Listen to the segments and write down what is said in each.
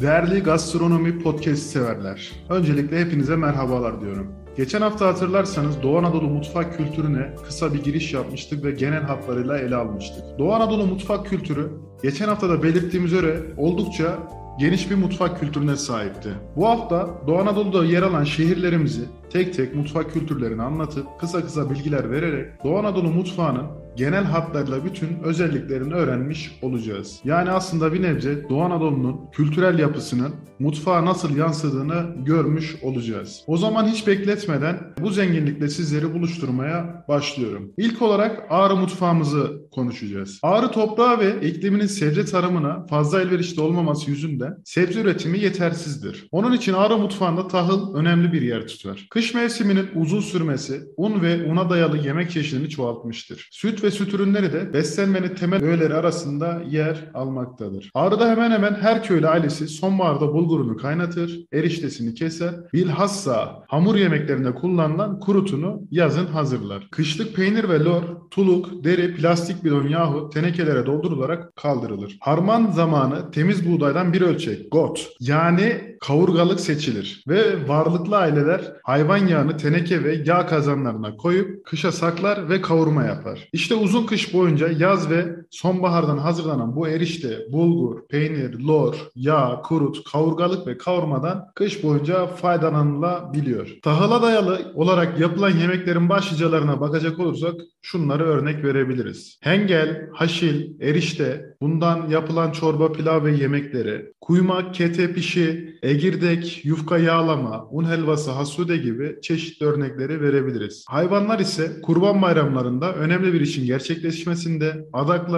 Değerli gastronomi podcast severler. Öncelikle hepinize merhabalar diyorum. Geçen hafta hatırlarsanız Doğu Anadolu mutfak kültürüne kısa bir giriş yapmıştık ve genel hatlarıyla ele almıştık. Doğu Anadolu mutfak kültürü geçen hafta da belirttiğimiz üzere oldukça geniş bir mutfak kültürüne sahipti. Bu hafta Doğu Anadolu'da yer alan şehirlerimizi tek tek mutfak kültürlerini anlatıp kısa kısa bilgiler vererek Doğu Anadolu mutfağının genel hatlarıyla bütün özelliklerini öğrenmiş olacağız. Yani aslında bir nebze Doğu Anadolu'nun kültürel yapısının mutfağa nasıl yansıdığını görmüş olacağız. O zaman hiç bekletmeden bu zenginlikle sizleri buluşturmaya başlıyorum. İlk olarak Ağrı mutfağımızı konuşacağız. Ağrı toprağı ve ikliminin sebze tarımına fazla elverişli olmaması yüzünden sebze üretimi yetersizdir. Onun için Ağrı mutfağında tahıl önemli bir yer tutar. Kış mevsiminin uzun sürmesi un ve una dayalı yemek çeşidini çoğaltmıştır. Süt ve süt ürünleri de beslenmenin temel öğeleri arasında yer almaktadır. Ağrı'da hemen hemen her köylü ailesi sonbaharda bulgurunu kaynatır, eriştesini keser, bilhassa hamur yemeklerinde kullanılan kurutunu yazın hazırlar. Kışlık peynir ve lor, tuluk, deri, plastik bidon yahut tenekelere doldurularak kaldırılır. Harman zamanı temiz buğdaydan bir ölçek, got, yani kavurgalık seçilir ve varlıklı aileler hayvan yağını teneke ve yağ kazanlarına koyup kışa saklar ve kavurma yapar. İşte uzun kış boyunca yaz ve sonbahardan hazırlanan bu erişte, bulgur, peynir, lor, yağ, kurut, kavurgalık ve kavurmadan kış boyunca faydalanılabiliyor. Tahıla dayalı olarak yapılan yemeklerin başlıcalarına bakacak olursak şunları örnek verebiliriz. Hengel, haşil, erişte, bundan yapılan çorba, pilav ve yemekleri, kuymak, kete pişi, egirdek, yufka yağlama, un helvası, hasude gibi çeşitli örnekleri verebiliriz. Hayvanlar ise kurban bayramlarında önemli bir işin gerçekleşmesinde,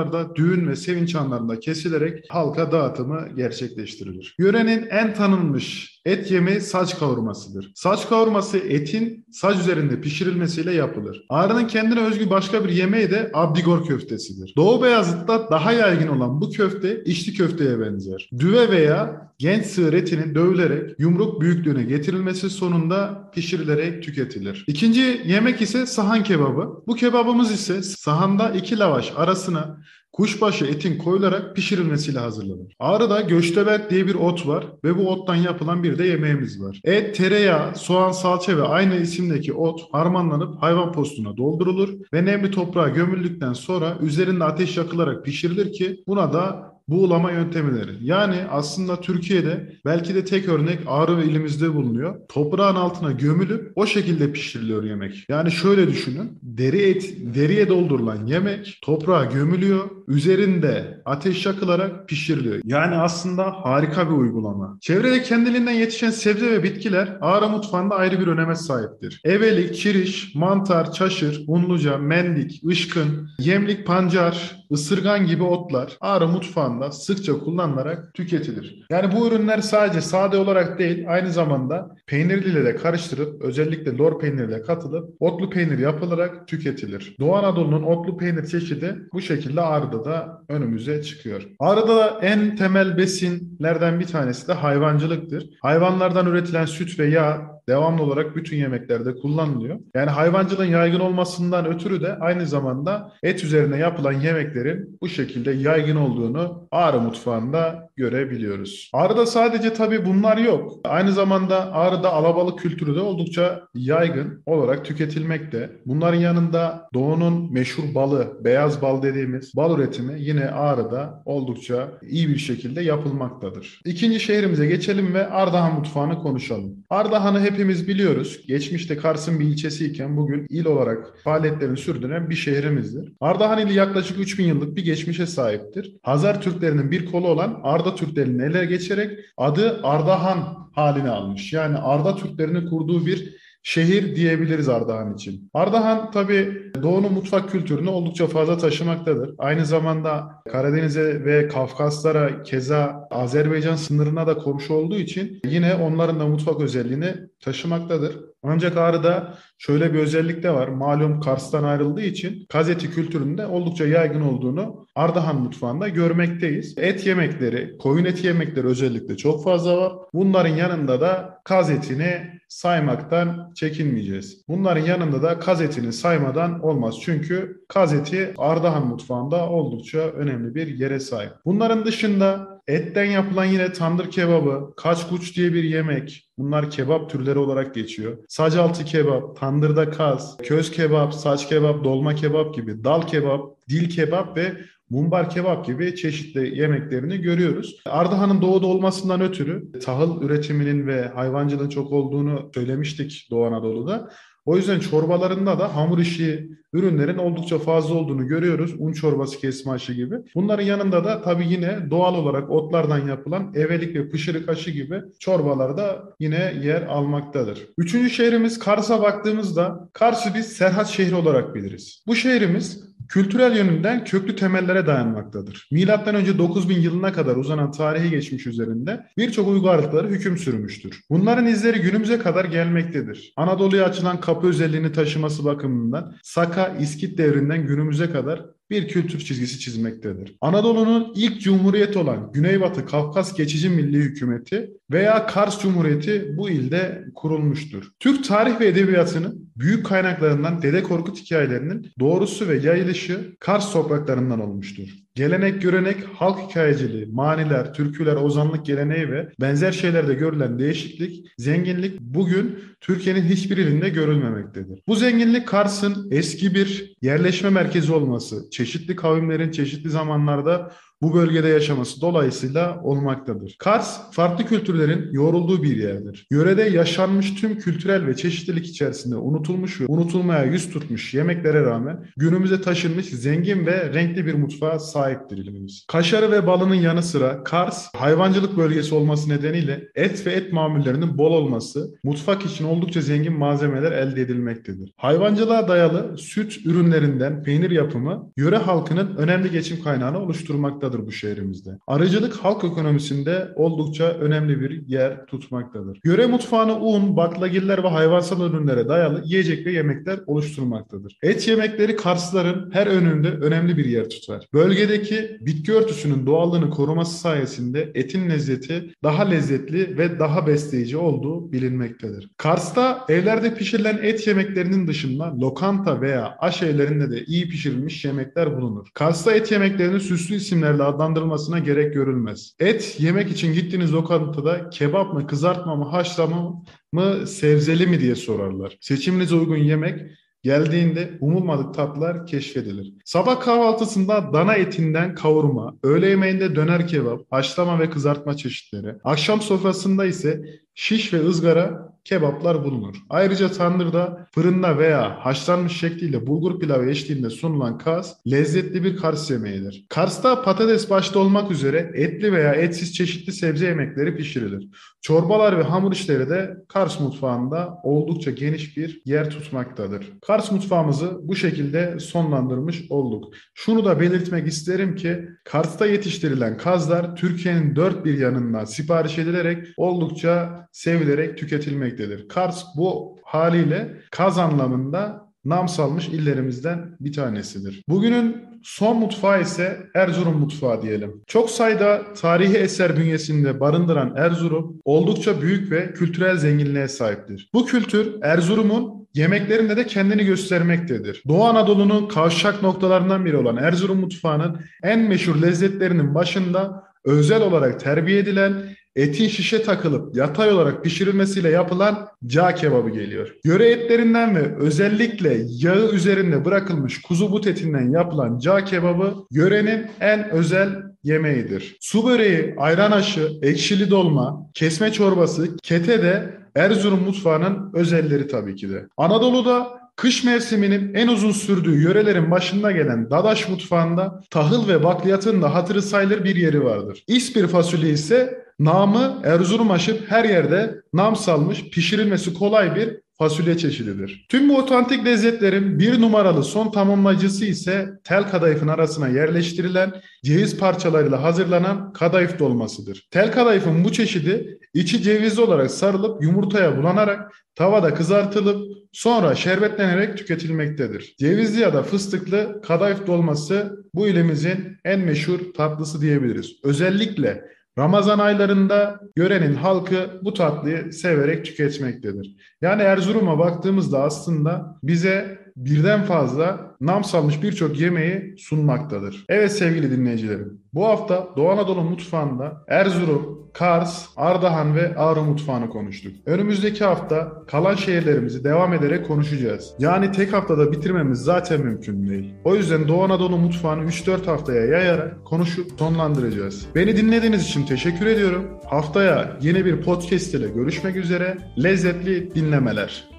adaklarda, düğün ve sevinç anlarında kesilerek halka dağıtımı gerçekleştirilir. Yörenin en tanınmış et yemeği saç kavurmasıdır. Saç kavurması etin saç üzerinde pişirilmesiyle yapılır. Ağrı'nın kendine özgü başka bir yemeği de abdigor köftesidir. Doğu Beyazıt'ta daha yaygın olan bu köfte içli köfteye benzer. Düve veya genç sığır etinin dövülerek yumruk büyüklüğüne getirilmesi sonunda pişirilerek tüketilir. İkinci yemek ise sahan kebabı. Bu kebabımız ise sahanda iki lavaş arasına kuşbaşı etin koyularak pişirilmesiyle hazırlanır. Ağrı'da göçtebek diye bir ot var ve bu ottan yapılan bir de yemeğimiz var. Et, tereyağı, soğan, salça ve aynı isimdeki ot harmanlanıp hayvan postuna doldurulur ve nemli toprağa gömüldükten sonra üzerinde ateş yakılarak pişirilir ki buna da buğulama yöntemleri. Yani aslında Türkiye'de belki de tek örnek Ağrı ve ilimizde bulunuyor. Toprağın altına gömülüp o şekilde pişiriliyor yemek. Yani şöyle düşünün. Deri et, deriye doldurulan yemek toprağa gömülüyor. Üzerinde ateş yakılarak pişiriliyor. Yani aslında harika bir uygulama. Çevrede kendiliğinden yetişen sebze ve bitkiler Ağrı mutfağında ayrı bir öneme sahiptir. Evelik, çiriş, mantar, çaşır, unluca, mendik, ışkın, yemlik, pancar, ısırgan gibi otlar Ağrı mutfağında sıkça kullanılarak tüketilir. Yani bu ürünler sadece sade olarak değil aynı zamanda peynirliyle de karıştırıp özellikle lor peyniriyle katılıp otlu peynir yapılarak tüketilir. Doğu Anadolu'nun otlu peynir çeşidi bu şekilde Ağrı'da da önümüze çıkıyor. Ağrı'da en temel besinlerden bir tanesi de hayvancılıktır. Hayvanlardan üretilen süt ve yağ devamlı olarak bütün yemeklerde kullanılıyor. Yani hayvancılığın yaygın olmasından ötürü de aynı zamanda et üzerine yapılan yemeklerin bu şekilde yaygın olduğunu Ağrı mutfağında görebiliyoruz. Ağrı'da sadece tabii bunlar yok. Aynı zamanda Ağrı'da alabalık kültürü de oldukça yaygın olarak tüketilmekte. Bunların yanında Doğu'nun meşhur balı, beyaz bal dediğimiz bal üretimi yine Ağrı'da oldukça iyi bir şekilde yapılmaktadır. İkinci şehrimize geçelim ve Ardahan mutfağını konuşalım. Ardahan'ı hepimiz biliyoruz. Geçmişte Kars'ın bir ilçesiyken bugün il olarak faaliyetlerini sürdüren bir şehrimizdir. Ardahan ili yaklaşık 3000 yıllık bir geçmişe sahiptir. Hazar Türklerinin bir kolu olan Arda Türklerinin ele geçerek adı Ardahan haline almış. Yani Arda Türklerinin kurduğu bir şehir diyebiliriz Ardahan için. Ardahan tabi Doğu'nun mutfak kültürünü oldukça fazla taşımaktadır. Aynı zamanda Karadeniz'e ve Kafkaslara keza Azerbaycan sınırına da komşu olduğu için yine onların da mutfak özelliğini taşımaktadır. Ancak Ağrı'da şöyle bir özellik de var. Malum Kars'tan ayrıldığı için kazeti kültüründe oldukça yaygın olduğunu Ardahan mutfağında görmekteyiz. Et yemekleri, koyun eti yemekleri özellikle çok fazla var. Bunların yanında da kaz etini saymaktan çekinmeyeceğiz. Bunların yanında da kaz etini saymadan olmaz. Çünkü kaz eti Ardahan mutfağında oldukça önemli bir yere sahip. Bunların dışında Etten yapılan yine tandır kebabı, kaçkuç diye bir yemek. Bunlar kebap türleri olarak geçiyor. Sacaltı kebap, tandırda kaz, köz kebap, saç kebap, dolma kebap gibi, dal kebap, dil kebap ve mumbar kebap gibi çeşitli yemeklerini görüyoruz. Ardahan'ın doğuda olmasından ötürü tahıl üretiminin ve hayvancılığın çok olduğunu söylemiştik Doğu Anadolu'da. O yüzden çorbalarında da hamur işi ürünlerin oldukça fazla olduğunu görüyoruz. Un çorbası, kesme aşı gibi. Bunların yanında da tabii yine doğal olarak otlardan yapılan evelik ve pışırık aşı gibi çorbalar da yine yer almaktadır. Üçüncü şehrimiz Kars'a baktığımızda Kars'ı biz Serhat şehri olarak biliriz. Bu şehrimiz kültürel yönünden köklü temellere dayanmaktadır. Milattan önce 9000 yılına kadar uzanan tarihi geçmiş üzerinde birçok uygarlıkları hüküm sürmüştür. Bunların izleri günümüze kadar gelmektedir. Anadolu'ya açılan kapı özelliğini taşıması bakımından Saka, İskit devrinden günümüze kadar bir kültür çizgisi çizmektedir. Anadolu'nun ilk cumhuriyeti olan Güneybatı Kafkas Geçici Milli Hükümeti veya Kars Cumhuriyeti bu ilde kurulmuştur. Türk tarih ve edebiyatının büyük kaynaklarından Dede Korkut hikayelerinin doğrusu ve yayılışı Kars topraklarından olmuştur. Gelenek, görenek, halk hikayeciliği, maniler, türküler, ozanlık geleneği ve benzer şeylerde görülen değişiklik, zenginlik bugün Türkiye'nin hiçbir ilinde görülmemektedir. Bu zenginlik Kars'ın eski bir yerleşme merkezi olması, çeşitli kavimlerin çeşitli zamanlarda bu bölgede yaşaması dolayısıyla olmaktadır. Kars, farklı kültürlerin yoğrulduğu bir yerdir. Yörede yaşanmış tüm kültürel ve çeşitlilik içerisinde unutulmuş ve unutulmaya yüz tutmuş yemeklere rağmen günümüze taşınmış zengin ve renkli bir mutfağa sahiptir ilimiz. Kaşarı ve balının yanı sıra Kars, hayvancılık bölgesi olması nedeniyle et ve et mamullerinin bol olması, mutfak için oldukça zengin malzemeler elde edilmektedir. Hayvancılığa dayalı süt ürünlerinden peynir yapımı, yöre halkının önemli geçim kaynağını oluşturmaktadır tutmaktadır bu şehrimizde. Arıcılık halk ekonomisinde oldukça önemli bir yer tutmaktadır. Yöre mutfağını un, baklagiller ve hayvansal ürünlere dayalı yiyecek ve yemekler oluşturmaktadır. Et yemekleri Karsların her önünde önemli bir yer tutar. Bölgedeki bitki örtüsünün doğallığını koruması sayesinde etin lezzeti daha lezzetli ve daha besleyici olduğu bilinmektedir. Kars'ta evlerde pişirilen et yemeklerinin dışında lokanta veya aş evlerinde de iyi pişirilmiş yemekler bulunur. Kars'ta et yemeklerini süslü isimlerle isimlerle adlandırılmasına gerek görülmez. Et yemek için gittiğiniz lokantada kebap mı, kızartma mı, haşlama mı, sebzeli mi diye sorarlar. Seçiminize uygun yemek Geldiğinde umulmadık tatlar keşfedilir. Sabah kahvaltısında dana etinden kavurma, öğle yemeğinde döner kebap, haşlama ve kızartma çeşitleri, akşam sofrasında ise şiş ve ızgara kebaplar bulunur. Ayrıca tandırda, fırında veya haşlanmış şekliyle bulgur pilavı eşliğinde sunulan kaz lezzetli bir Kars yemeğidir. Kars'ta patates başta olmak üzere etli veya etsiz çeşitli sebze yemekleri pişirilir. Çorbalar ve hamur işleri de Kars mutfağında oldukça geniş bir yer tutmaktadır. Kars mutfağımızı bu şekilde sonlandırmış olduk. Şunu da belirtmek isterim ki Kars'ta yetiştirilen kazlar Türkiye'nin dört bir yanından sipariş edilerek oldukça sevilerek tüketilmektedir. Kars bu haliyle kaz anlamında nam salmış illerimizden bir tanesidir. Bugünün son mutfağı ise Erzurum mutfağı diyelim. Çok sayıda tarihi eser bünyesinde barındıran Erzurum oldukça büyük ve kültürel zenginliğe sahiptir. Bu kültür Erzurum'un yemeklerinde de kendini göstermektedir. Doğu Anadolu'nun kavşak noktalarından biri olan Erzurum mutfağının en meşhur lezzetlerinin başında özel olarak terbiye edilen etin şişe takılıp yatay olarak pişirilmesiyle yapılan cağ kebabı geliyor. Yöre etlerinden ve özellikle yağı üzerinde bırakılmış kuzu but etinden yapılan cağ kebabı yörenin en özel yemeğidir. Su böreği, ayran aşı, ekşili dolma, kesme çorbası, kete de Erzurum mutfağının özelleri tabii ki de. Anadolu'da Kış mevsiminin en uzun sürdüğü yörelerin başında gelen Dadaş mutfağında tahıl ve bakliyatın da hatırı sayılır bir yeri vardır. İspir fasulye ise namı Erzurum aşıp her yerde nam salmış pişirilmesi kolay bir fasulye çeşididir. Tüm bu otantik lezzetlerin bir numaralı son tamamlayıcısı ise tel kadayıfın arasına yerleştirilen ceviz parçalarıyla hazırlanan kadayıf dolmasıdır. Tel kadayıfın bu çeşidi içi cevizli olarak sarılıp yumurtaya bulanarak tavada kızartılıp sonra şerbetlenerek tüketilmektedir. Cevizli ya da fıstıklı kadayıf dolması bu ilimizin en meşhur tatlısı diyebiliriz. Özellikle Ramazan aylarında görenin halkı bu tatlıyı severek tüketmektedir. Yani Erzurum'a baktığımızda aslında bize birden fazla nam salmış birçok yemeği sunmaktadır. Evet sevgili dinleyicilerim, bu hafta Doğu Anadolu mutfağında Erzurum, Kars, Ardahan ve Ağrı mutfağını konuştuk. Önümüzdeki hafta kalan şehirlerimizi devam ederek konuşacağız. Yani tek haftada bitirmemiz zaten mümkün değil. O yüzden Doğu Anadolu mutfağını 3-4 haftaya yayarak konuşup sonlandıracağız. Beni dinlediğiniz için teşekkür ediyorum. Haftaya yeni bir podcast ile görüşmek üzere. Lezzetli dinlemeler.